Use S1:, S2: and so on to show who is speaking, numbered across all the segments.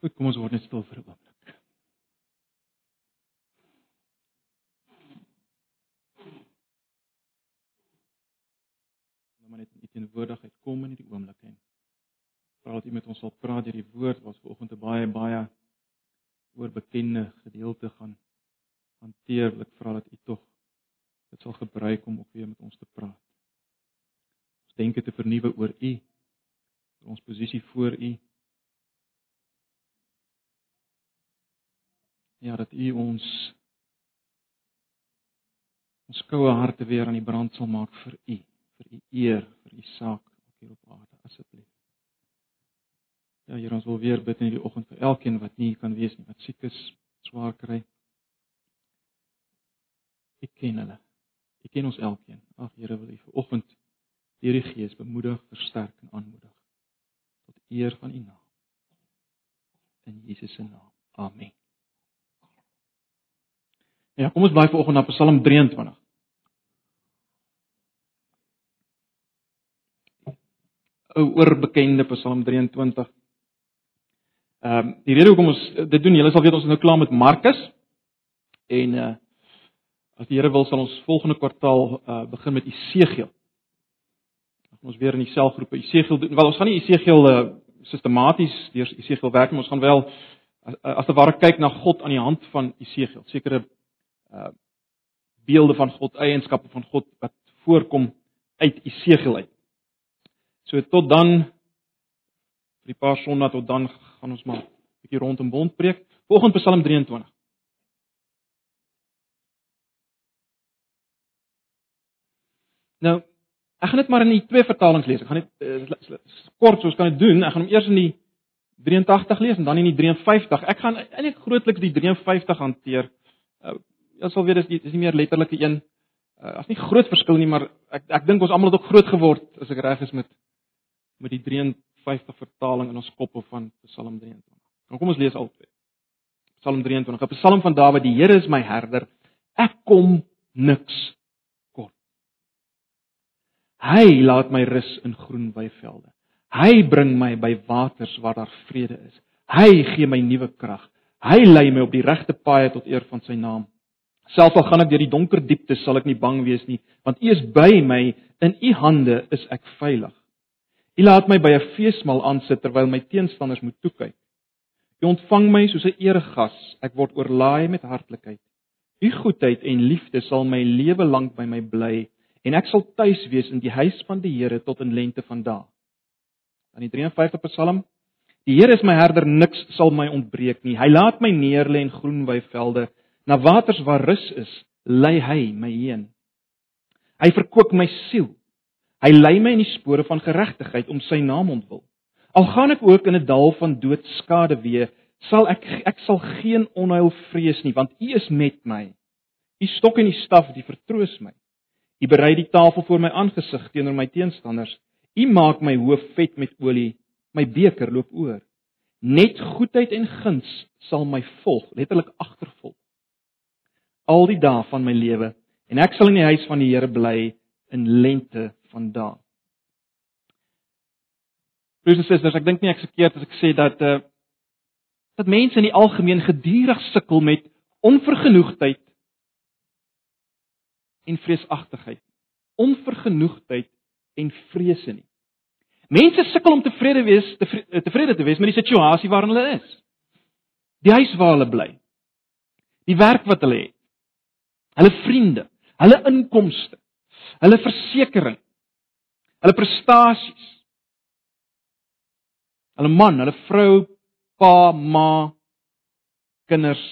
S1: Goed, kom ons word net stil vir 'n oomblik. Nou maar net in u teenwoordigheid kom in hierdie oomblik en vra dat u met ons sal praat deur die woord wat vanoggend 'n baie baie oorbekende gedeelte gaan hanteer. Ek vra dat u tog dit sal gebruik om ook weer met ons te praat. Ons denke te vernuwe oor u, oor ons posisie voor u. Ja, dat u ons ons koue harte weer aan die brand sal maak vir u, vir u eer, vir u saak ook hier op aarde asseblief. Ja, Here, ons wil weer bid in hierdie oggend vir elkeen wat nie kan wees nie, wat siek is, swaar kry. Ek ken hulle. Ek ken ons elkeen. Ag Here, wil U vanoggend deur die Gees bemoedig, versterk en aanmoedig tot eer van U naam. In Jesus se naam. Amen. Ja, kom ons bly vanoggend na Psalm 23. Ou oorbekende Psalm 23. Ehm um, die rede hoekom ons dit doen, julle sal weet ons is nou klaar met Markus en uh as die Here wil sal ons volgende kwartaal uh begin met Esegiel. Ons weer in die selgroepe Esegiel doen. Wel ons gaan nie Esegiel uh sistematies deur Esegiel werk nie, ons gaan wel as, as te ware kyk na God aan die hand van Esegiel. Sekere uh beelde van God, eienskappe van God wat voorkom uit Esegiel uit. So tot dan vir die paar sonnae tot dan gaan ons maar 'n bietjie rondom bond preek. Volgende Psalm 23. Nou, ek gaan dit maar in die twee vertalings lees. Ek gaan net uh, kort soos kan dit doen. Ek gaan hom eers in die 83 lees en dan in die 53. Ek gaan eintlik grootliks die 53 hanteer. Uh, jy sal weet dis die is nie meer letterlike een. Uh, as nie groot verskil nie, maar ek ek dink ons almal het ook groot geword as ek reg is met met die 53 vertaling in ons koppe van Psalm 23. Nou kom ons lees albei. Psalm 23, 'n Psalm van Dawid: Die Here is my herder, ek kom niks kort. Hy laat my rus in groen weivelde. Hy bring my by waters waar daar vrede is. Hy gee my nuwe krag. Hy lei my op die regte paaie tot eer van sy naam. Selfs al gaan ek deur die donker diepte, sal ek nie bang wees nie, want U is by my. In U hande is ek veilig. U laat my by 'n feesmaal aansit terwyl my teenstanders moet toe kyk. U ontvang my soos 'n eregas. Ek word oorlaai met hartlikheid. U goedheid en liefde sal my lewe lank by my bly en ek sal tuis wees in die huis van die Here tot in lente van dae. Dan die 53 Psalm. Die Here is my herder, niks sal my ontbreek nie. Hy laat my neerlê in groen weivelde, na waters waar rus is, lei hy my heen. Hy verkoop my siel. Hy lei my in die spore van geregtigheid om sy naam ontwil. Al gaan ek ook in 'n dal van doodskade wee, sal ek ek sal geen onheil vrees nie, want U is met my. U stok en U staf, die vertroos my. U berei die tafel voor my aangesig teenoor my teenstanders. U maak my hoof vet met olie, my beker loop oor. Net goedheid en guns sal my volg, letterlik agtervolg. Al die dae van my lewe en ek sal in die huis van die Here bly in lente vandaan. Broers en susters, ek dink nie ek se keer as ek sê dat uh dat mense in die algemeen gedurig sukkel met onvergenoegdheid en vreesagtigheid. Onvergenoegdheid en vrese nie. Mense sukkel om tevrede wees, tevrede te wees met die situasie waarin hulle is. Die huis waar hulle bly. Die werk wat hulle het. Hulle vriende, hulle inkomste, hulle versekerings, hulle prestasies. Hulle man, hulle vrou, pa, ma, kinders.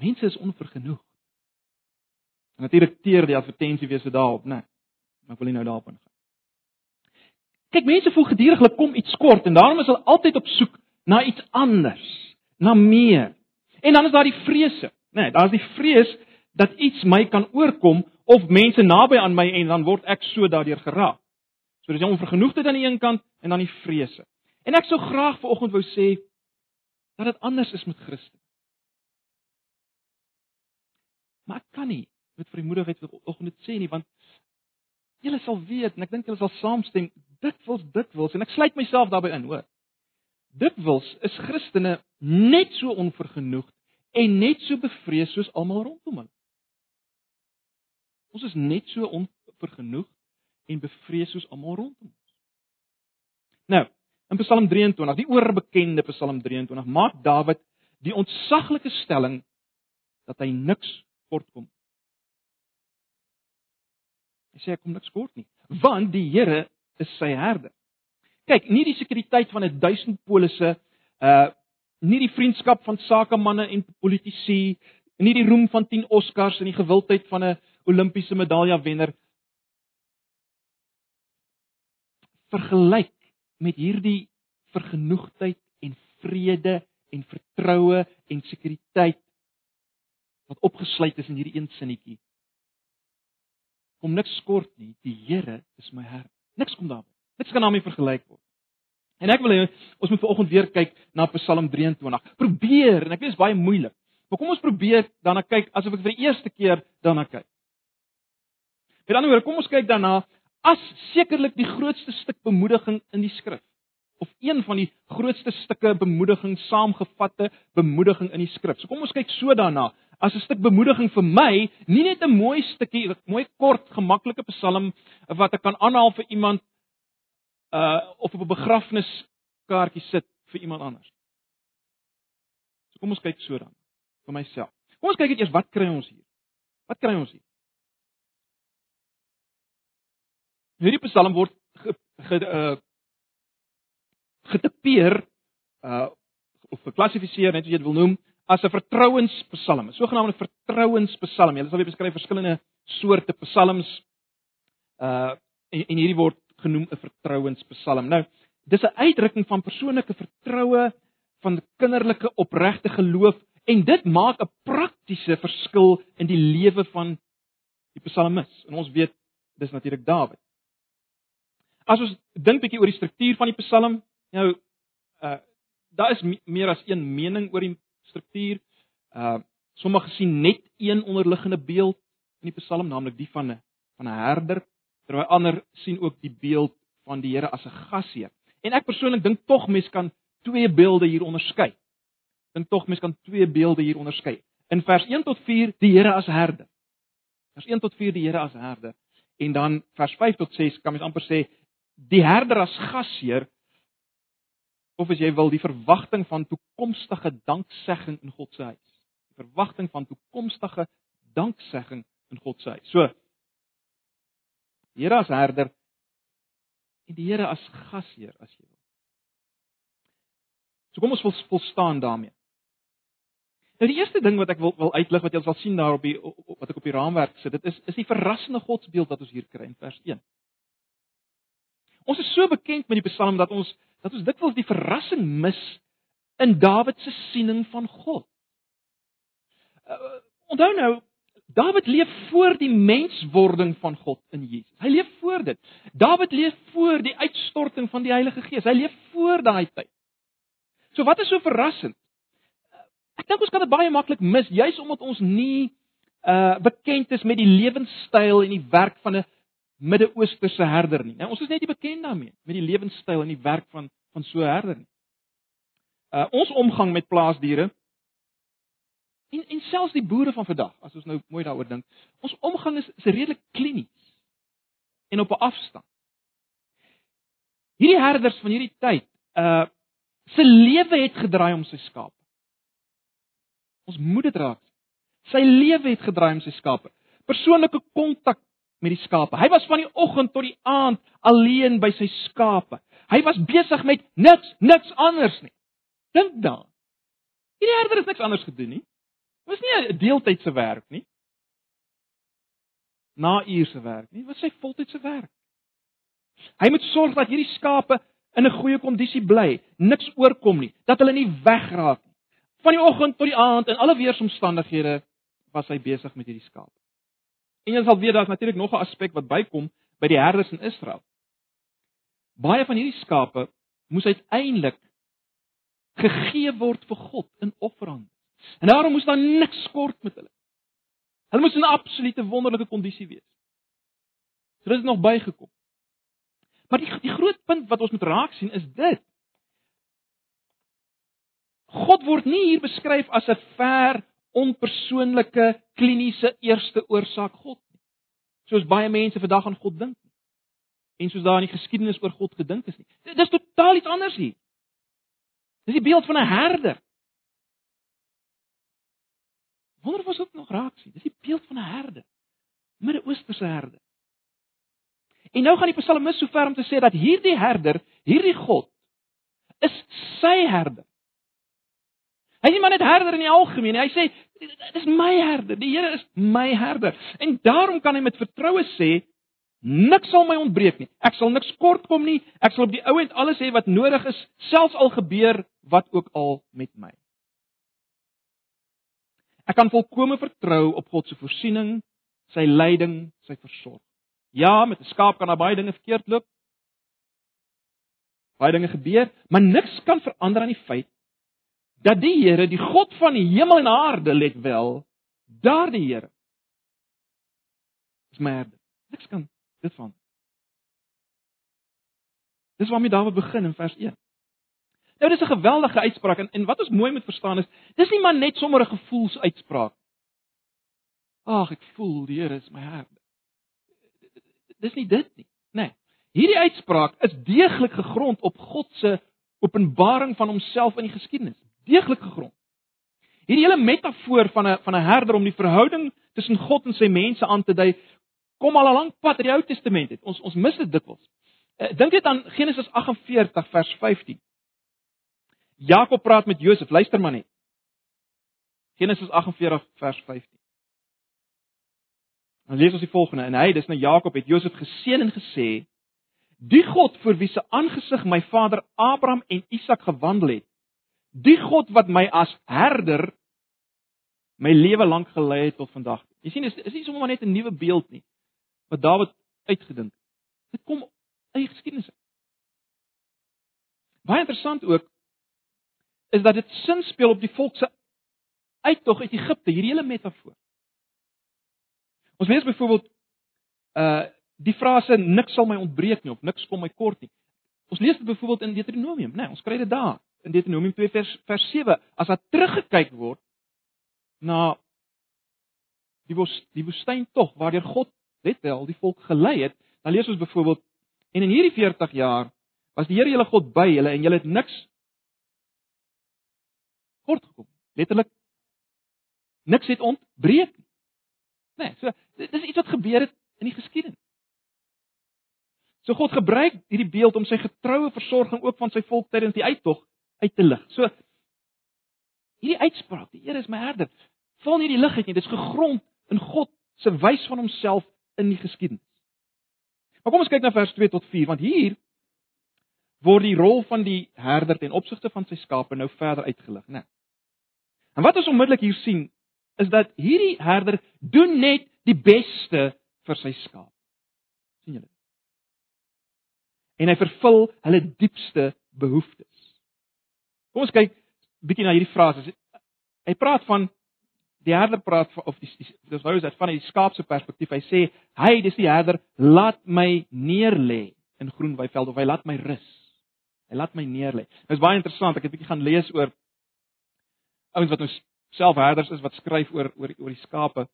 S1: Mense is onvergenoeg. En natuurlik teer die advertensie weer so daarop, né? Maar ek wil nie nou daarop ingaan. Kyk, mense voel gedurig hulle kom iets kort en daarom is hulle altyd op soek na iets anders, na meer. En dan is daar die vrese, né? Nee, daar's die vrees dat iets my kan oorkom of mense naby aan my en dan word ek so daardeur geraak. So dis 'n onvergenoegdheid aan die een kant en dan die vrese. En ek sou graag vanoggend wou sê dat dit anders is met Christus. Maar ek kan nie met vrymoedigheid vanoggend dit sê nie want julle sal weet en ek dink julle sal saamstem dikwels dikwels en ek sluit myself daarbey in, hoor. Dikwels is Christene net so onvergenoegd en net so bevrees soos almal rondom hulle. Ons is net so onvergenoegd en bevrees soos almal rondom ons. Nou, in Psalm 23, die oorbekende Psalm 23, maak Dawid die ontsaglike stelling dat hy niks kortkom. Hy sê hy kom niks kort nie, want die Here is sy herder. Kyk, nie die sekuriteit van 'n duisend polisse, uh nie die vriendskap van sakemanne en politici, nie die roem van 10 Oscars en die gewildheid van 'n Olimpiese medalje wenner vergelyk met hierdie vergenoegdheid en vrede en vertroue en sekuriteit wat opgesluit is in hierdie een sinnetjie. Kom niks kort nie, die Here is my herder. Niks kom daarby. Niks kan daarmee vergelyk word. En ek wil hê ons moet vanoggend weer kyk na Psalm 23. Probeer, en ek weet dit is baie moeilik. Maar kom ons probeer daarna kyk asof ek vir die eerste keer daarna kyk. Met ander woorde, kom ons kyk daarna as sekerlik die grootste stuk bemoediging in die skrif of een van die grootste stukke bemoediging saamgevatte bemoediging in die skrif. So kom ons kyk so daarna as 'n stuk bemoediging vir my, nie net 'n mooi stukkie, 'n mooi kort, gemaklike psalm wat ek kan aanhaal vir iemand uh of op 'n begrafniskaartjie sit vir iemand anders. So kom ons kyk so dan vir myself. Kom ons kyk eers wat kry ons hier? Wat kry ons hier? Hierdie psalm word ge, ge, uh getipeer uh of geklassifiseer net as jy dit wil noem as 'n vertrouenspsalm, 'n sogenaamde vertrouenspsalm. Jy sal weer beskryf verskillende soorte psalms uh en, en hierdie word genoem 'n vertrouenspsalm. Nou, dis 'n uitdrukking van persoonlike vertroue, van kinderlike opregte geloof en dit maak 'n praktiese verskil in die lewe van die psalmis. En ons weet dis natuurlik Dawid. As ons dink bietjie oor die struktuur van die psalm, nou uh daar is meer as een mening oor die struktuur. Uh sommige sien net een onderliggende beeld in die psalm, naamlik die van 'n van 'n herder terwyl ander sien ook die beeld van die Here as 'n gasheer. En ek persoonlik dink tog mens kan twee beelde hier onderskei. Dink tog mens kan twee beelde hier onderskei. In vers 1 tot 4 die Here as herder. Vers 1 tot 4 die Here as herder en dan vers 5 tot 6 kan mens amper sê die herder as gasheer of as jy wil die verwagting van toekomstige danksegging in God se huis. Die verwagting van toekomstige danksegging in God se huis. So Here as herder en die Here as gasheer as jy wil. So kom ons vol, volstaan daarmee. Nou die eerste ding wat ek wil wil uitlig wat jy sal sien daar op die wat ek op die raamwerk sit, dit is is die verrassende godsbeeld wat ons hier kry in vers 1. Ons is so bekend met die Psalm dat ons dat ons dikwels die verrassing mis in Dawid se siening van God. Uh, onthou nou, Dawid leef voor die menswording van God in Jesus. Hy leef voor dit. Dawid leef voor die uitstorting van die Heilige Gees. Hy leef voor daai tyd. So wat is so verrassend? Ek dink ons kan dit baie maklik mis, juis omdat ons nie uh bekend is met die lewenstyl en die werk van 'n Midde-Oosterse herder nie. Nou ons is net nie bekend daarmee met die lewenstyl en die werk van van so 'n herder nie. Uh ons omgang met plaasdiere En en selfs die boere van vandag, as ons nou mooi daaroor dink, ons omgang is, is redelik klinies en op 'n afstand. Hierdie herders van hierdie tyd, uh se lewe het gedraai om sy skape. Ons moet dit raak. Sy lewe het gedraai om sy skape. Persoonlike kontak met die skape. Hy was van die oggend tot die aand alleen by sy skape. Hy was besig met niks, niks anders nie. Dink dan. Hierdie herder het niks anders gedoen nie. Was nie 'n deeltydse werk nie. Na uurse werk nie, was sy voltydse werk. Hy moet sorg dat hierdie skape in 'n goeie kondisie bly, niks oorkom nie, dat hulle nie wegraak nie. Van die oggend tot die aand in alle weeromstandighede was hy besig met hierdie skape. En jy sal weet daar's natuurlik nog 'n aspek wat bykom by die herders in Israel. Baie van hierdie skape moes uiteindelik gegee word vir God in offerande. En daarom moes daar niks kort met hulle. Hulle moes in 'n absolute wonderlike kondisie wees. So dit het nog bygekom. Maar die die groot punt wat ons moet raak sien is dit. God word nie hier beskryf as 'n ver, onpersoonlike, kliniese eerste oorsaak God nie. Soos baie mense vandag aan God dink. En soos daar in die geskiedenis oor God gedink is nie. Dit is totaal iets anders hier. Dis die beeld van 'n herder. Wonder of ons dit nog raak sien. Dis die beeld van 'n herder. Midde-Oosterse herder. En nou gaan die psalmis so ver om te sê dat hierdie herder, hierdie God is sy herder. Hy is nie maar net herder in die algemeen. Hy sê dis my herder. Die Here is my herder. En daarom kan hy met vertroue sê niks sal my ontbreek nie. Ek sal niks kort kom nie. Ek sal op die ou end alles hê wat nodig is, selfs al gebeur wat ook al met my. Ek kan volkome vertrou op God se voorsiening, sy leiding, sy versorging. Ja, met 'n skaap kan daar baie dinge verkeerd loop. Baie dinge gebeur, maar niks kan verander aan die feit dat die Here, die God van die hemel en aarde, let wel, daardie Here is my herder. Niks kan dit van. Dis waarmee Dawid begin in vers 1. Nou dis 'n geweldige uitspraak en en wat ons mooi moet verstaan is, dis nie maar net sommer 'n gevoelsuitspraak. Ag, ek voel die Here is my herder dis nie dit nie. Nee. Hierdie uitspraak is deeglik gegrond op God se openbaring van homself in die geskiedenis. Deeglik gegrond. Hierdie hele metafoor van 'n van 'n herder om die verhouding tussen God en sy mense aan te dui, kom al 'n lank pad uit die Ou Testament uit. Ons ons mis dit dikwels. Uh, Dink net aan Genesis 48 vers 15. Jakob praat met Josef, luister maar net. Genesis 48 vers 15. Dan lees ons die volgende en hy, dis nou Jakob het Josef geseën en gesê: Die God vir wie se aangesig my vader Abraham en Isak gewandel het, die God wat my as herder my lewe lank gelei het tot vandag. Jy sien, is is nie sommer net 'n nuwe beeld nie wat Dawid uitgedink het. Dit kom uit geskiedenis. Baie interessant ook is dat dit sin speel op die volk se uittog uit Egipte, hierdie hele metafoor. Ons lees byvoorbeeld uh die frase niks sal my ontbreek nie of niks kom my kort nie. Ons lees dit byvoorbeeld in Deuteronomium, né? Nee, ons kry dit daar in Deuteronomium 2 vers vers 7 as daar teruggekyk word na die woes, die woestyn tog waardeur God net wel die volk gelei het. Dan lees ons byvoorbeeld en in hierdie 40 jaar was die Here julle God by julle en julle het niks kort gekom. Letterlik niks het ontbreek nie. Nee, so dis iets wat gebeur het in die geskiedenis. So God gebruik hierdie beeld om sy getroue versorging ook van sy volk tydens die uittog uit te lig. So hierdie uitspraak, die Here is my herder, val nie die lig uit nie, dit is gegrond in God se wys van homself in die geskiedenis. Maar kom ons kyk na vers 2 tot 4 want hier word die rol van die herder ten opsigte van sy skape nou verder uitgelig, né? En wat ons onmiddellik hier sien is dat hierdie herder doen net die beste vir sy skaap. sien julle? En hy vervul hulle diepste behoeftes. Kom ons kyk bietjie na hierdie frase. Hy praat van die herder praat van, of die dis wou is dit van die skaap se perspektief. Hy sê hy dis die herder laat my neerlê in groen weiveld of hy laat my rus. Hy laat my neerlê. Dit is baie interessant. Ek het 'n bietjie gaan lees oor ouens wat ons self herders is wat skryf oor oor oor die skape.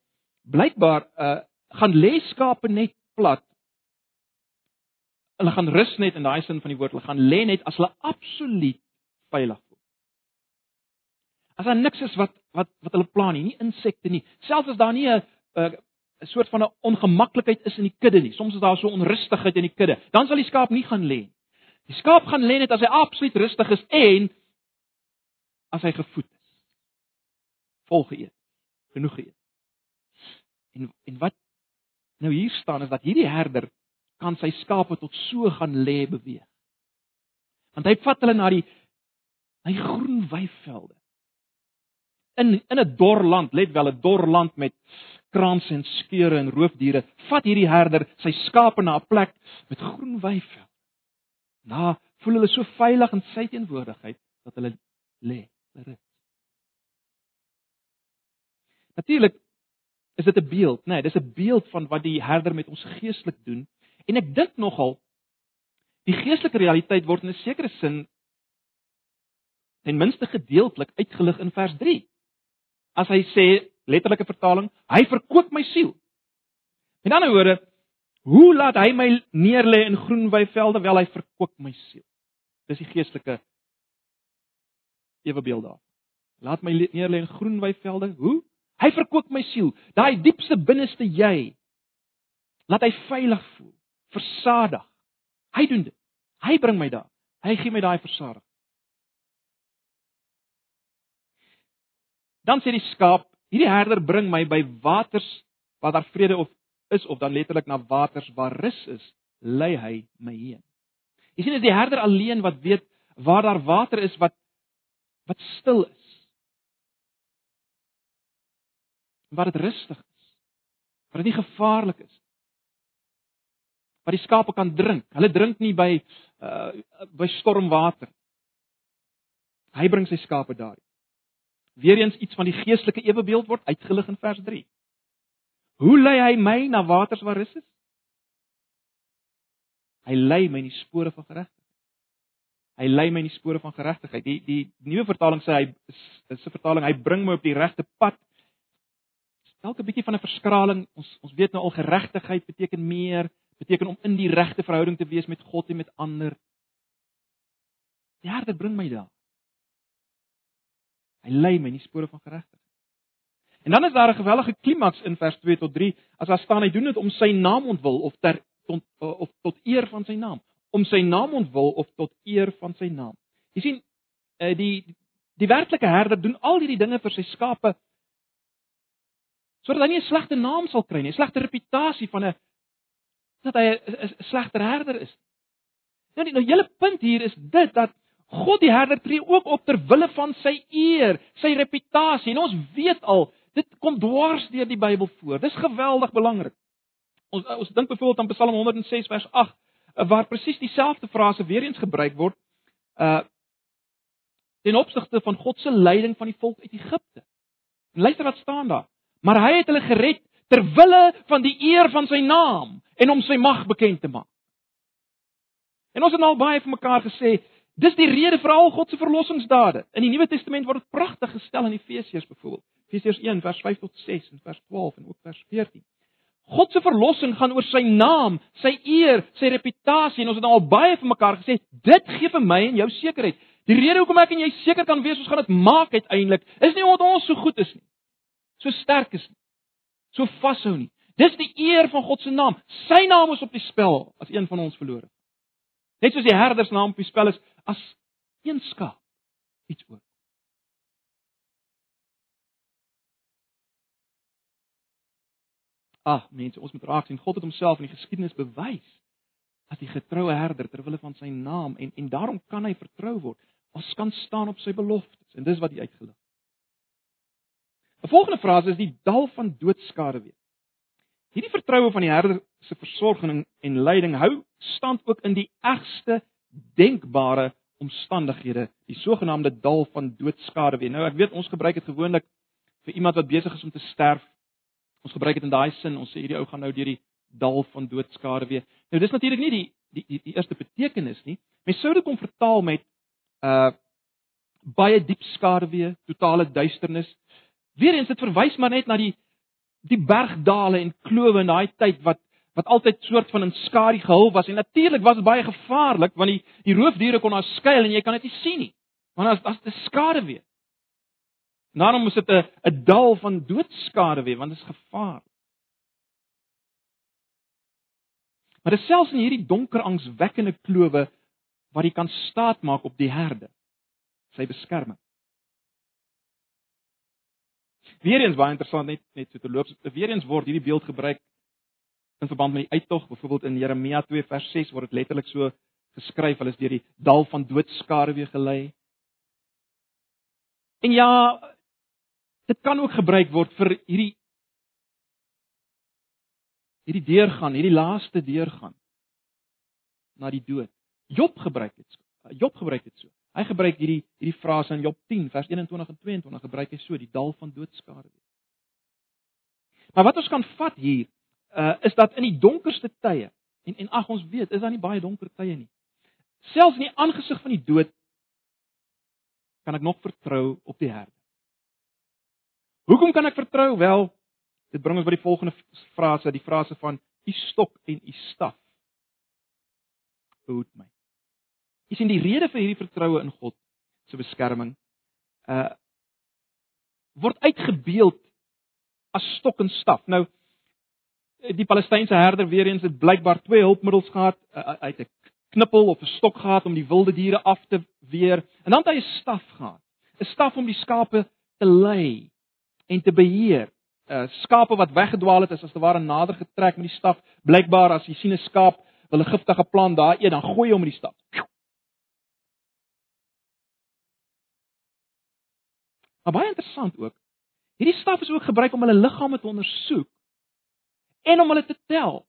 S1: Blykbaar uh gaan lê skape net plat. Hulle gaan rus net in daai sin van die woord. Hulle gaan lê net as hulle absoluut veilig voel. As daar niks is wat wat wat hulle pla nie, nie insekte nie. Selfs as daar nie 'n 'n soort van 'n ongemaklikheid is in die kudde nie. Soms is daar so onrustigheid in die kudde. Dan sal die skaap nie gaan lê nie. Die skaap gaan lê net as hy absoluut rustig is en as hy gevoed vol geëet. Genoeg geëet. En en wat nou hier staan is dat hierdie herder kan sy skape tot so gaan lê beweeg. Want hy vat hulle na die die groen weivelde. In in 'n dor land, let wel 'n dor land met kraanse en skeure en roofdiere, vat hierdie herder sy skape na 'n plek met groen weivelde. Na voel hulle so veilig in sy teenwoordigheid dat hulle lê, rus. Natuurlik is dit 'n beeld, nê, nee, dis 'n beeld van wat die herder met ons geestelik doen. En ek dink nogal die geestelike realiteit word in 'n sekere sin ten minste gedeeltelik uitgelig in vers 3. As hy sê letterlike vertaling, hy verkoop my siel. Met ander woorde, hoe laat hy my neerlê in groen weivelde? Wel, hy verkoop my siel. Dis die geestelike ewebeeld daar. Laat my neerlê in groen weivelde. Hoe? Hy verkoop my siel, daai diepste binneste jy. Laat hy veilig voel, versadig. Hy doen dit. Hy bring my daar. Hy gee my daai versadiging. Dan sê die skaap, hierdie herder bring my by waters waar daar vrede of is of dan letterlik na waters waar rus is, lei hy my heen. Jy sien, is die herder alleen wat weet waar daar water is wat wat stil is. Waar dit rustig is. Waar dit nie gevaarlik is. Waar die skape kan drink. Hulle drink nie by uh by stormwater. Hy bring sy skape daar. Weereens iets van die geestelike ewebeeld word uitgelig in vers 3. Hoe lei hy my na waters waar rus is? Hy lei my in die spore van geregtigheid. Hy lei my in die spore van geregtigheid. Die die nuwe vertaling sê hy is 'n vertaling hy bring my op die regte pad. Elke bietjie van 'n verskraling. Ons ons weet nou al geregtigheid beteken meer, beteken om in die regte verhouding te wees met God en met ander. Die Here bring my daar. Hy lei my in die spore van geregtigheid. En dan is daar 'n gewellige klimaks in vers 2 tot 3 as daar staan hy doen dit om sy naam ontwil of ter tot of tot eer van sy naam om sy naam ontwil of tot eer van sy naam. Jy sien, eh, die die werklike herder doen al hierdie dinge vir sy skape sodat hy nie 'n slegte naam sal kry nie, 'n slegte reputasie van 'n dat hy 'n slegter herder is. Nou die nou hele punt hier is dit dat God die herder tree ook op ter wille van sy eer, sy reputasie. En ons weet al, dit kom dwars deur die Bybel voor. Dis geweldig belangrik. Ons ons dink byvoorbeeld aan Psalm 106 vers 8 waar presies dieselfde frase weer eens gebruik word uh ten opsigte van God se leiding van die volk uit Egipte. Luister wat staan daar. Maar hy het hulle gered ter wille van die eer van sy naam en om sy mag bekend te maak. En ons het al baie vir mekaar gesê, dis die rede vir al God se verlossingsdade. In die Nuwe Testament word dit pragtig gestel in Efesiërs byvoorbeeld. Efesiërs 1 vers 5 tot 6 en vers 12 en ook vers 14. God se verlossing gaan oor sy naam, sy eer, sy reputasie en ons het nou al baie vir mekaar gesê, dit gee vir my en jou sekerheid. Die rede hoekom ek en jy seker kan wees ons gaan dit maak uiteindelik, is nie omdat ons so goed is nie. So sterk is nie. So vashou nie. Dis die eer van God se naam. Sy naam is op die spel as een van ons verlore. Net soos die herder se naam op die spel is as een skaap iets oor. Ag, mense, ons moet raak sien God het homself in die geskiedenis bewys as die getroue herder ter wille van sy naam en en daarom kan hy vertrou word. Ons kan staan op sy beloftes en dis wat hy uitgelig. 'n Volgende frase is die dal van doodskade weer. Hierdie vertroue van die herder se versorging en leiding hou stand ook in die ergste denkbare omstandighede, die sogenaamde dal van doodskade weer. Nou ek weet ons gebruik dit gewoonlik vir iemand wat besig is om te sterf Ons gebruik dit in daai sin, ons sê hierdie ou gaan nou deur die dal van doodskade weer. Nou dis natuurlik nie die die die, die eerste betekenis nie. Mens sou dit kon vertaal met uh baie diep skade weer, totale duisternis. Weerens dit verwys maar net na die die bergdale en klowe in daai tyd wat wat altyd soort van in skadu gehul was en natuurlik was dit baie gevaarlik want die die roofdiere kon daar skuil en jy kan dit nie sien nie. Want as as dit skade weer. Daarom moet dit 'n 'n dal van doodskade wees want dit is gevaar. Maar dit selfs in hierdie donker angswekkende klowe wat jy kan staat maak op die herde, sy beskerming. Weereens baie interessant net net so te loop. Weereens word hierdie beeld gebruik in verband met die uittog, byvoorbeeld in Jeremia 2 vers 6 word dit letterlik so geskryf, hulle is deur die dal van doodskade weer gelei. En ja, dit kan ook gebruik word vir hierdie hierdie deurgaan, hierdie laaste deurgaan na die dood. Job gebruik dit. Job gebruik dit so. Hy gebruik hierdie hierdie frase in Job 10 vers 21 en 22 gebruik hy so die dal van doodskade. Maar wat ons kan vat hier uh, is dat in die donkerste tye en en ag ons weet, is daar nie baie donker tye nie. Selfs in die aangesig van die dood kan ek nog vertrou op die Here? Hoekom kan ek vertrou? Wel, dit bring ons by die volgende frase, die frase van u stok en u staf behoed my. Jy sien die rede vir hierdie vertroue in God se beskerming uh word uitgebeeld as stok en staf. Nou die Palestynse herder weer eens het blykbaar twee hulpmiddels gehad, uh, uit 'n knippel of 'n stok gehad om die wilde diere af te weer en dan het hy 'n staf gehad. 'n Staf om die skape te lei en te beheer. Uh skape wat weggedwaal het is as te ware nader getrek met die staf. Blykbaar as jy sien 'n skaap wil 'n giftige plant daar eet, dan gooi jy hom met die staf. Maar baie interessant ook. Hierdie staf is ook gebruik om hulle liggame te ondersoek en om hulle te tel.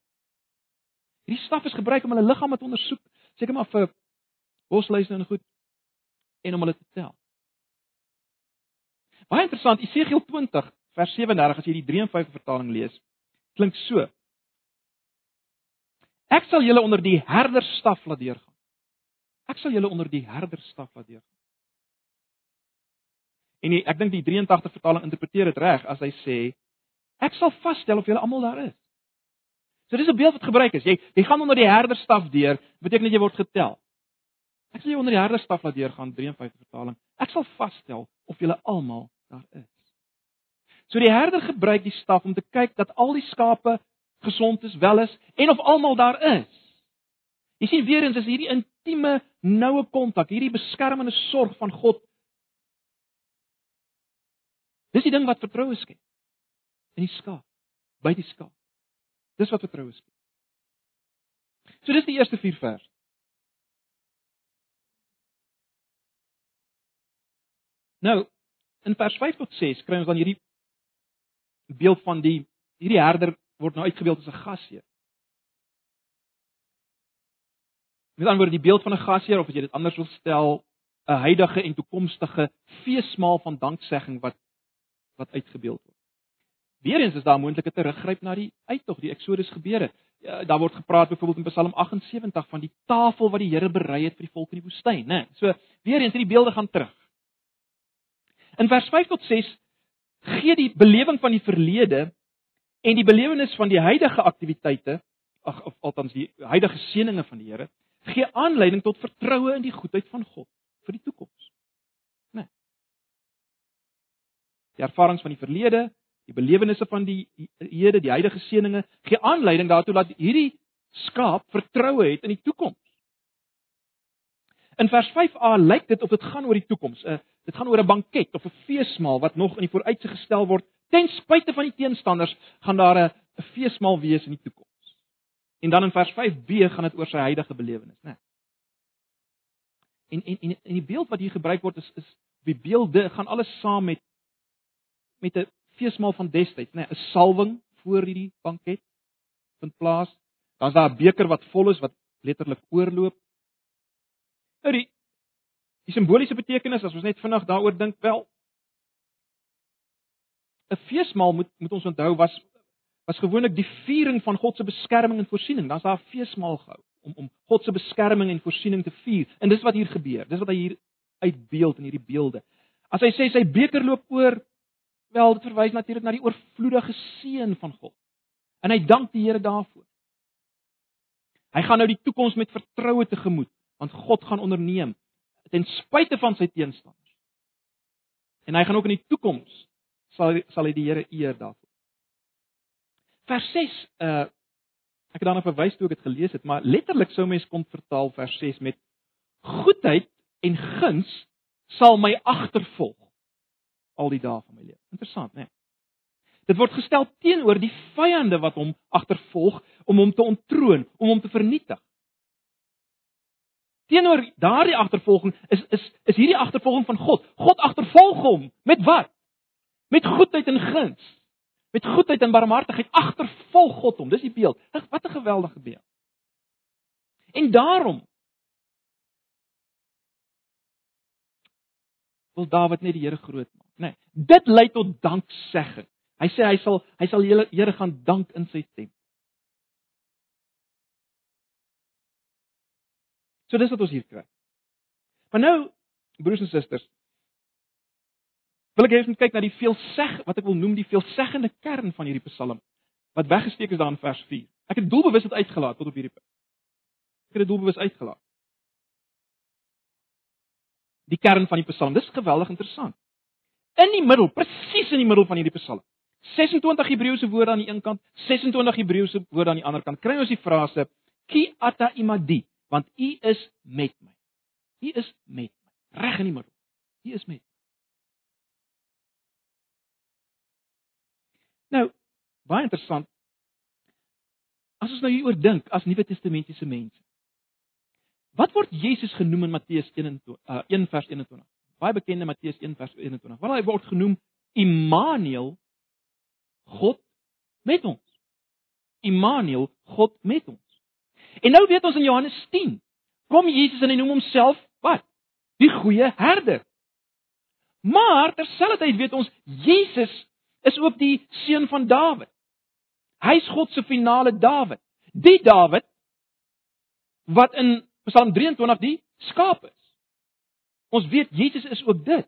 S1: Hierdie staf is gebruik om hulle liggame te ondersoek, seker maar vir bosluise en goed en om hulle te tel. Baie interessant, Esegiel 20 vers 37 as jy die 53 vertaling lees, klink so. Ek sal julle onder die herderstaf laat deurgaan. Ek sal julle onder die herderstaf laat deurgaan. En die, ek dink die 83 vertaling interpreteer dit reg as hy sê ek sal vasstel of julle almal daar is. So dis 'n beeld wat gebruik is. Jy jy gaan onder die herderstaf deur, beteken dit jy word getel. Ek sal jou onder die herderstaf laat deurgaan 53 vertaling. Ek sal vasstel of julle almal daar is. So die herder gebruik die staf om te kyk dat al die skape gesond is, wel is en of almal daar is. Jy sien weer eens is hierdie intieme, noue kontak, hierdie beskermende sorg van God Dis die ding wat vertroue skep. In die skaap, by die skaap. Dis wat vertroue skep. So dis die eerste 4 vers. Nou, in vers 5 tot 6 kry ons dan hierdie beeld van die hierdie herder word nou uitgebeeld as 'n gasheer. Met ander woorde, die beeld van 'n gasheer of as jy dit anders wil stel, 'n huidige en toekomstige feesmaal van danksegging wat wat uitgebeeld word. Weerens is daar 'n moontlike teruggryp na die uittog, die Exodus gebeure. Ja, daar word gepraat byvoorbeeld in Psalm 78 van die tafel wat die Here berei het vir die volk in die woestyn, né? So weerens hierdie beelde gaan terug. In vers 5 tot 6 gee die belewing van die verlede en die belewenis van die huidige aktiwiteite, ag of althans die huidige seëninge van die Here, gee aanleiding tot vertroue in die goedheid van God vir die toekoms. Die ervarings van die verlede, die belewennisse van die hede, die huidige seëninge gee aanleiding daartoe dat hierdie skaap vertroue het in die toekoms. In vers 5a lyk dit of dit gaan oor die toekoms. Uh, dit gaan oor 'n banket of 'n feesmaal wat nog in die vooruitsig gestel word. Ten spyte van die teenstanders gaan daar 'n feesmaal wees in die toekoms. En dan in vers 5b gaan dit oor sy huidige belewenis, né? En en en en die beeld wat hier gebruik word is is die beelde gaan alles saam met met 'n feesmaal van destyds, nê, nee, 'n salwing voor hierdie banket vind plaas. Dan's daar 'n beker wat vol is wat letterlik oorloop. Nou die die simboliese betekenis as ons net vinnig daaroor dink, wel 'n feesmaal moet moet ons onthou was was gewoonlik die viering van God se beskerming en voorsiening. Dan's daar 'n feesmaal gehou om om God se beskerming en voorsiening te vier. En dis wat hier gebeur. Dis wat hy hier uitbeeld in hierdie beelde. As hy sê sy beker loop oor, Wel, dit verwys natuurlik na die oorvloedige seën van God. En hy dank die Here daarvoor. Hy gaan nou die toekoms met vertroue tegemoet, want God gaan onderneem ten spyte van sy teenstanders. En hy gaan ook in die toekoms sal sal hy die Here eer daarvoor. Vers 6 uh ek het daarna verwys toe ek dit gelees het, maar letterlik sou mens kon vertaal vers 6 met goedheid en guns sal my agtervolg al die dae van my lewe. Interessant, né? Nee. Dit word gestel teenoor die vyande wat hom agtervolg om hom te ontroon, om hom te vernietig. Teenoor daardie agtervolging is is is hierdie agtervolging van God. God agtervolg hom met wat? Met goedheid en guns. Met goedheid en barmhartigheid agtervolg God hom. Dis die beeld. Wat 'n geweldige beeld. En daarom wil Dawid net die Here groot. Nee, dit lei tot danksegging. Hy sê hy sal hy sal die Here gaan dank in sy tempel. So dis wat ons hier kry. Maar nou broers en susters, wil ek hê ons moet kyk na die veelseg wat ek wil noem die veelseggende kern van hierdie Psalm wat weggesteek is daar in vers 4. Ek het doelbewus dit uitgelaat tot op hierdie punt. Ek het dit doelbewus uitgelaat. Die kern van die Psalm, dis geweldig interessant. In die middel, presies in die middel van hierdie Psalm. 26 Hebreëse woorde aan die een kant, 26 Hebreëse woorde aan die ander kant. Kry ons die frase ki ata imadi, want u is met my. U is met my, reg in die middel. U is met my. Nou, baie interessant. As ons nou hieroor dink as Nuwe Testamentiese mense. Wat word Jesus genoem in Matteus 21 uh, 1 vers 21? Baie bekende Matteus 1 vers 21. Wat hy word genoem Immanuel God met ons. Immanuel God met ons. En nou weet ons in Johannes 10 kom Jesus en hy noem homself wat? Die goeie herder. Maar terselfdertyd weet ons Jesus is ook die seun van Dawid. Hy's God se finale Dawid. Die Dawid wat in Psalm 23 die skaap is. Ons weet Jesus is ook dit.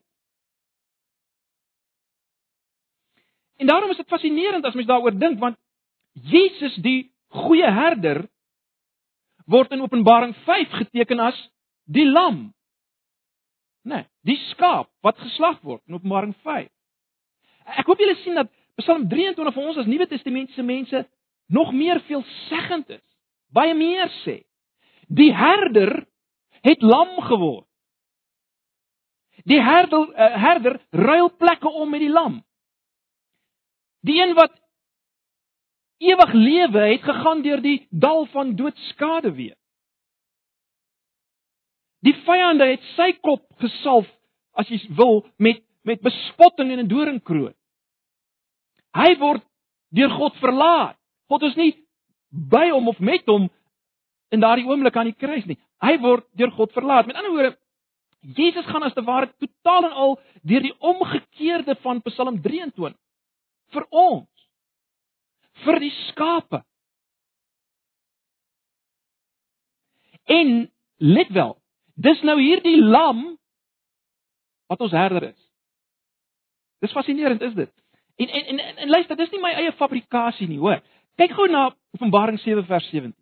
S1: En daarom is dit fascinerend as mens daaroor dink want Jesus die goeie herder word in Openbaring 5 geteken as die lam. Nee, die skaap wat geslag word in Openbaring 5. Ek hoop julle sien dat Psalm 23 vir ons as Nuwe Testamentiese mense nog meer veelzeggend is. Baie meer sê. Die herder het lam geword. Die herder uh, herder ruil plekke om met die lam. Die een wat ewig lewe het gegaan deur die dal van doodskade weer. Die vyande het sy kop gesalf as jy wil met met bespotting en 'n doringkroon. Hy word deur God verlaat. God is nie by hom of met hom in daardie oomblik aan die kruis nie. Hy word deur God verlaat. Met ander woorde, Jesus gaan as te ware totaal en al deur die omgekeerde van Psalm 23 vir ons vir die skape. En let wel, dis nou hierdie lam wat ons herder is. Dis fascinerend, is dit? En en en, en, en luister, dis nie my eie fabrikasie nie, hoor. Kyk gou na Openbaring 7 vers 17.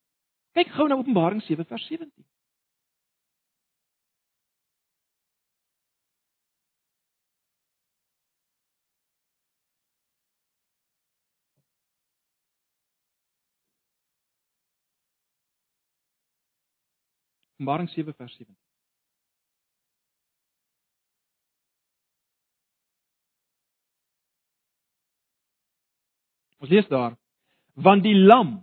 S1: Kyk gou na Openbaring 7 vers 17. Openbaring 7 vers 17. Ons lees daar: Want die lam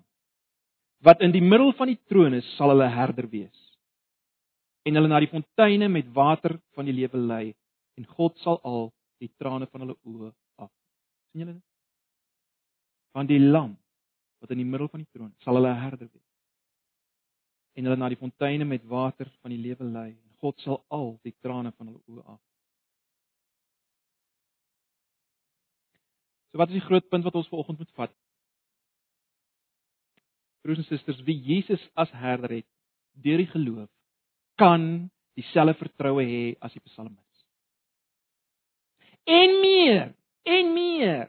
S1: wat in die middel van die troon is, sal hulle herder wees. En hulle na die fonteine met water van die lewe lei en God sal al die trane van hulle oë af. sien julle dit? Want die lam wat in die middel van die troon sal hulle herder wees. En hulle na die fonteine met water van die lewe lei en God sal al die trane van hulle oë af. So wat is die groot punt wat ons vanoggend moet vat? Broers en susters, wie Jesus as herder het deur die geloof, kan dieselfde vertroue hê as die psalmis. En meer, en meer.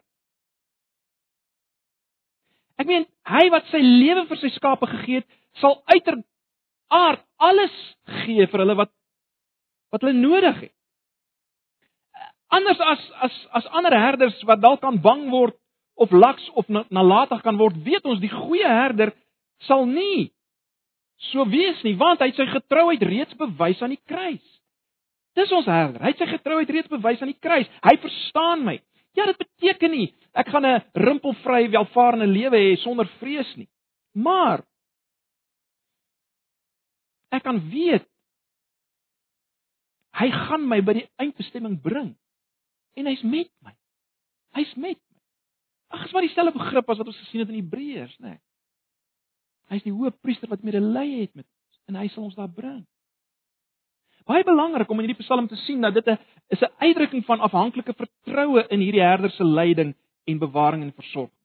S1: Ek meen, hy wat sy lewe vir sy skape gegee het, sal uiteraard alles gee vir hulle wat wat hulle nodig het anders as as as ander herders wat dalk kan bang word of laks of nalatig kan word, weet ons die goeie herder sal nie so wees nie, want hy het sy getrouheid reeds bewys aan die kruis. Dis ons herder. Hy het sy getrouheid reeds bewys aan die kruis. Hy verstaan my. Ja, dit beteken nie ek gaan 'n rimpelvrye welvarende lewe hê sonder vrees nie. Maar ek kan weet hy gaan my by die eindbestemming bring en hy's met my. Hy's met my. Ag, is maar dieselfde begrip as wat ons gesien het in Hebreërs, né? Nee. Hy's die hoëpriester wat medelee het met ons en hy sal ons daar bring. Baie belangrik om in hierdie Psalm te sien dat dit 'n is 'n uitdrukking van afhanklike vertroue in hierdie herder se leiding en bewaring en versorging.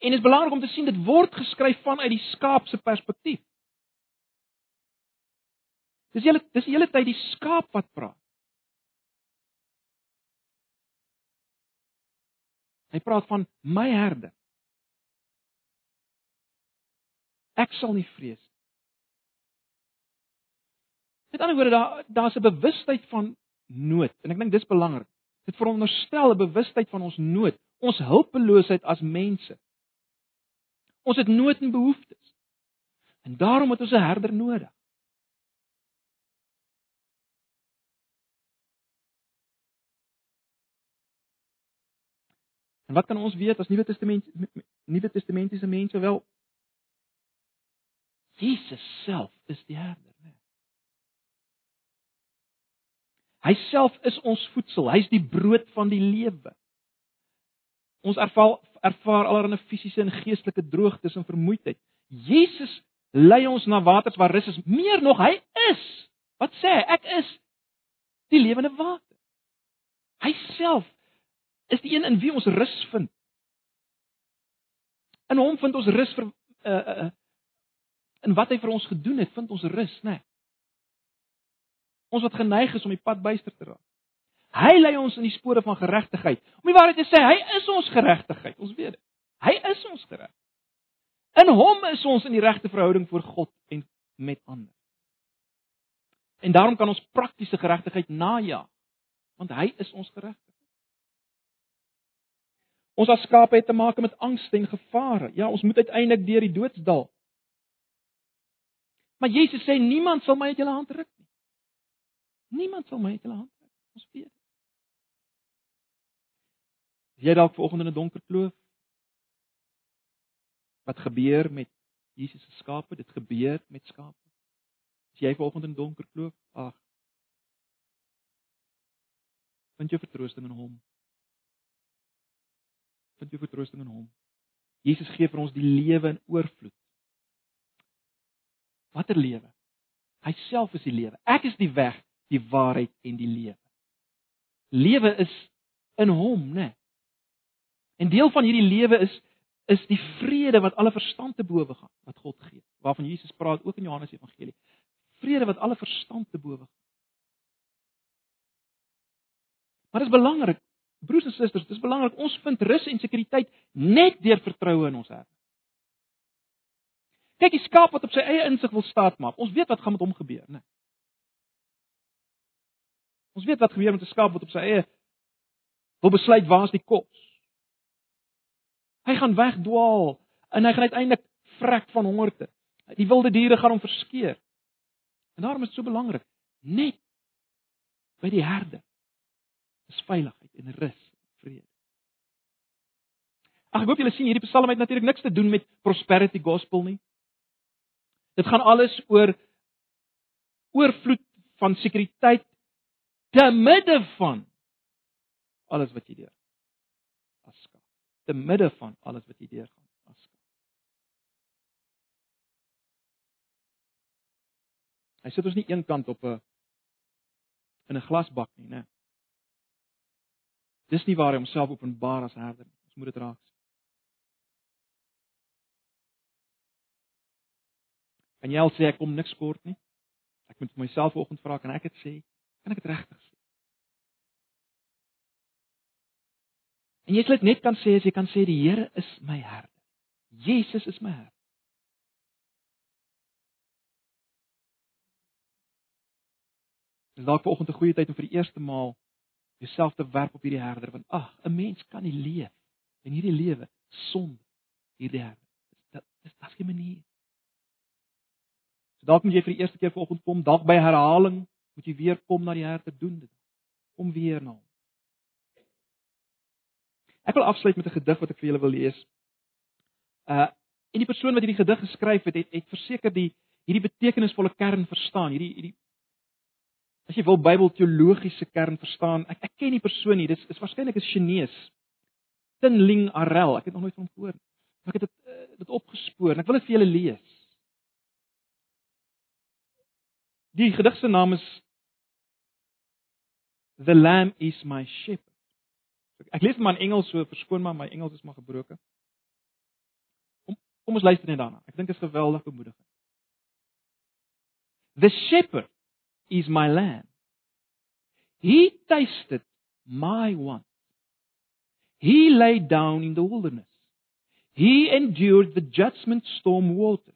S1: En dit is belangrik om te sien dit word geskryf vanuit die skaap se perspektief. Dis julle dis die hele tyd die skaap wat praat. Hy praat van my herder. Ek sal nie vrees nie. Met ander woorde daar daar's 'n bewustheid van nood en ek dink dis belangrik. Dit veronderstel 'n bewustheid van ons nood, ons hulpeloosheid as mense. Ons het nood en behoeftes. En daarom het ons 'n herder nodig. En wat kan ons weet as Nuwe Testament Nuwe Testamentiese mense wel Jesus self is die herder, né? Hy self is ons voedsel, hy's die brood van die lewe. Ons ervaar ervaar allerlei fisiese en geestelike droogtes en vermoeidheid. Jesus lei ons na waters waar rus is. Meer nog, hy is. Wat sê hy? Ek is die lewende water. Hy self is die een in wie ons rus vind. In hom vind ons rus vir uh uh in wat hy vir ons gedoen het, vind ons rus, né? Nee. Ons wat geneig is om die pad byster te raak. Hy lei ons in die spore van geregtigheid. Om die waarheid te sê, hy is ons geregtigheid. Ons weet dit. Hy is ons gereg. In hom is ons in die regte verhouding voor God en met ander. En daarom kan ons praktiese geregtigheid najag, want hy is ons geregtigheid. Ons as skape het te maak met angste en gevare. Ja, ons moet uiteindelik deur die doodsdal. Maar Jesus sê niemand sal my uit julle hand ruk nie. Niemand sal my uit julle hand ruk. Ons weet. Is jy dalk vanoggend in 'n donker kloof? Wat gebeur met Jesus se skape? Dit gebeur met skape. Is jy vanoggend in 'n donker kloof? Ag. Vind jy vertroosting in hom? Vind jy vertroosting in hom. Jesus gee vir ons die lewe in oorvloed. Watter lewe? Hy self is die lewe. Ek is die weg, die waarheid en die lewe. Lewe is in hom, né? Nee. En deel van hierdie lewe is is die vrede wat alle verstand te bowe gaan, wat God gee. Waarvan Jesus praat ook in Johannes Evangelie. Vrede wat alle verstand te bowe gaan. Maar dit is belangrik Broers en susters, dis belangrik ons vind rus en sekuriteit net deur vertroue in ons Here. Kyk, die skaap wat op sy eie insig wil staat maak. Ons weet wat gaan met hom gebeur, né? Ons weet wat gebeur met 'n skaap wat op sy eie wil besluit waar is die kos. Hy gaan wegdwaal en hy gaan uiteindelik vrek van hongerte. Die wilde diere gaan hom verskeer. En daarom is dit so belangrik net by die herder is veiligheid en rus, vrede. Ag ek hoop julle sien hierdie Psalm het natuurlik niks te doen met prosperity gospel nie. Dit gaan alles oor oorvloed van sekuriteit te midde van alles wat jy deur aska. Te midde van alles wat jy deur gaan aska. Hy sit ons nie eenkant op 'n in 'n glasbak nie, né? Dis nie waar hy homself openbaar as herder nie. Ons moet dit raak sien. En jy al sê ek kom niks kort nie. Ek moet myself vanoggend vra kan ek dit sê? Kan ek dit regtig sê? En jy sê dit net kan sê as jy kan sê die Here is my herder. Jesus is my herder. Dis dalk vanoggend 'n goeie tyd om vir die eerste maal jouself te werp op hierdie herder want ag, 'n mens kan nie leef in hierdie lewe sonder hierdie herder. Dit dis dis geen manier. So dalk moet jy vir die eerste keer vanoggend kom, dalk by herhaling moet jy weer kom na die herder doen dit. Kom weer na hom. Ek wil afsluit met 'n gedig wat ek vir julle wil lees. Uh en die persoon wat hierdie gedig geskryf het, het, het verseker die hierdie betekenisvolle kern verstaan, hierdie hierdie as jy wil Bybelteologiese kern verstaan, ek ek ken die persoon nie, dis is waarskynlik 'n Chinese. Tin Ling Arel, ek het nog nooit van hom gehoor nie. Ek het dit uh, dit opgespoor en ek wil dit vir julle lees. Die gedig se naam is The Lamb is my shepherd. Ek lees maar in Engels, so verskoon maar my Engels is maar gebroken. Kom kom ons luister net daarna. Ek dink dit is geweldig bemoedigend. The shepherd is my lamb. He tasted my want. He lay down in the wilderness. He endured the judgment storm waters.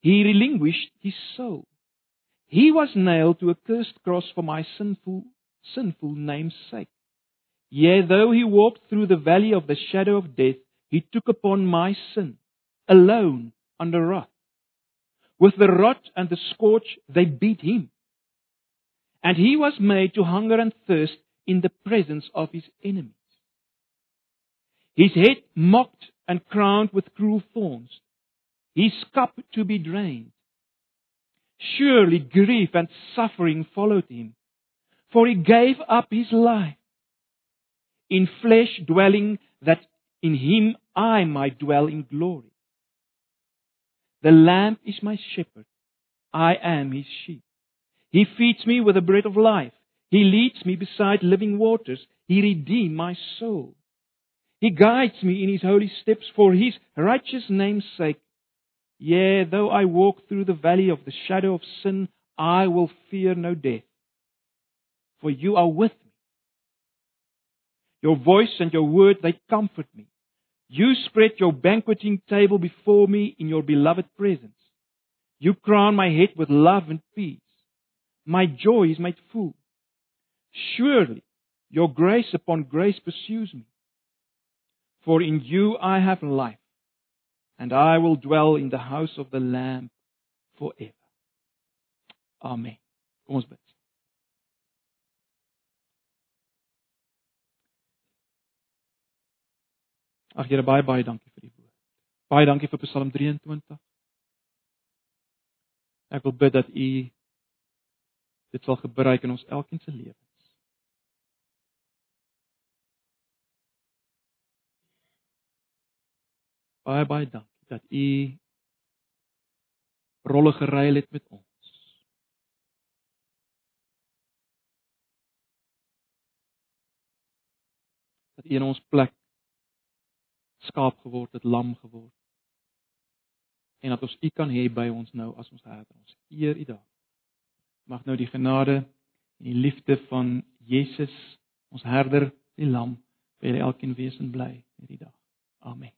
S1: He relinquished his soul. He was nailed to a cursed cross for my sinful sinful name's sake. Yea, though he walked through the valley of the shadow of death, he took upon my sin, alone under wrath. With the rod and the scourge they beat him. And he was made to hunger and thirst in the presence of his enemies. His head mocked and crowned with cruel thorns, his cup to be drained. Surely grief and suffering followed him, for he gave up his life in flesh dwelling that in him I might dwell in glory. The lamb is my shepherd. I am his sheep. He feeds me with the bread of life. He leads me beside living waters. He redeemed my soul. He guides me in his holy steps for his righteous name's sake. Yea, though I walk through the valley of the shadow of sin, I will fear no death. For you are with me. Your voice and your word, they comfort me. You spread your banqueting table before me in your beloved presence. You crown my head with love and peace. My joy is made full. Surely your grace upon grace pursues me. For in you I have life, and I will dwell in the house of the Lamb forever. Amen. Kom ons bid. Ag Here, baie baie dankie vir die woord. Baie dankie vir Psalm 23. Ek wil bid dat U dit sal gebruik in ons elkeen se lewens. Baie baie dankie dat U rolle geruil het met ons. Dat U in ons plek skaap geword het, lam geword. En dat ons U kan hê by ons nou as ons herder. Ons eer U daar. Mag nou die genade en die liefde van Jesus, ons herder, die lam, vir elkeen wees en bly hierdie dag. Amen.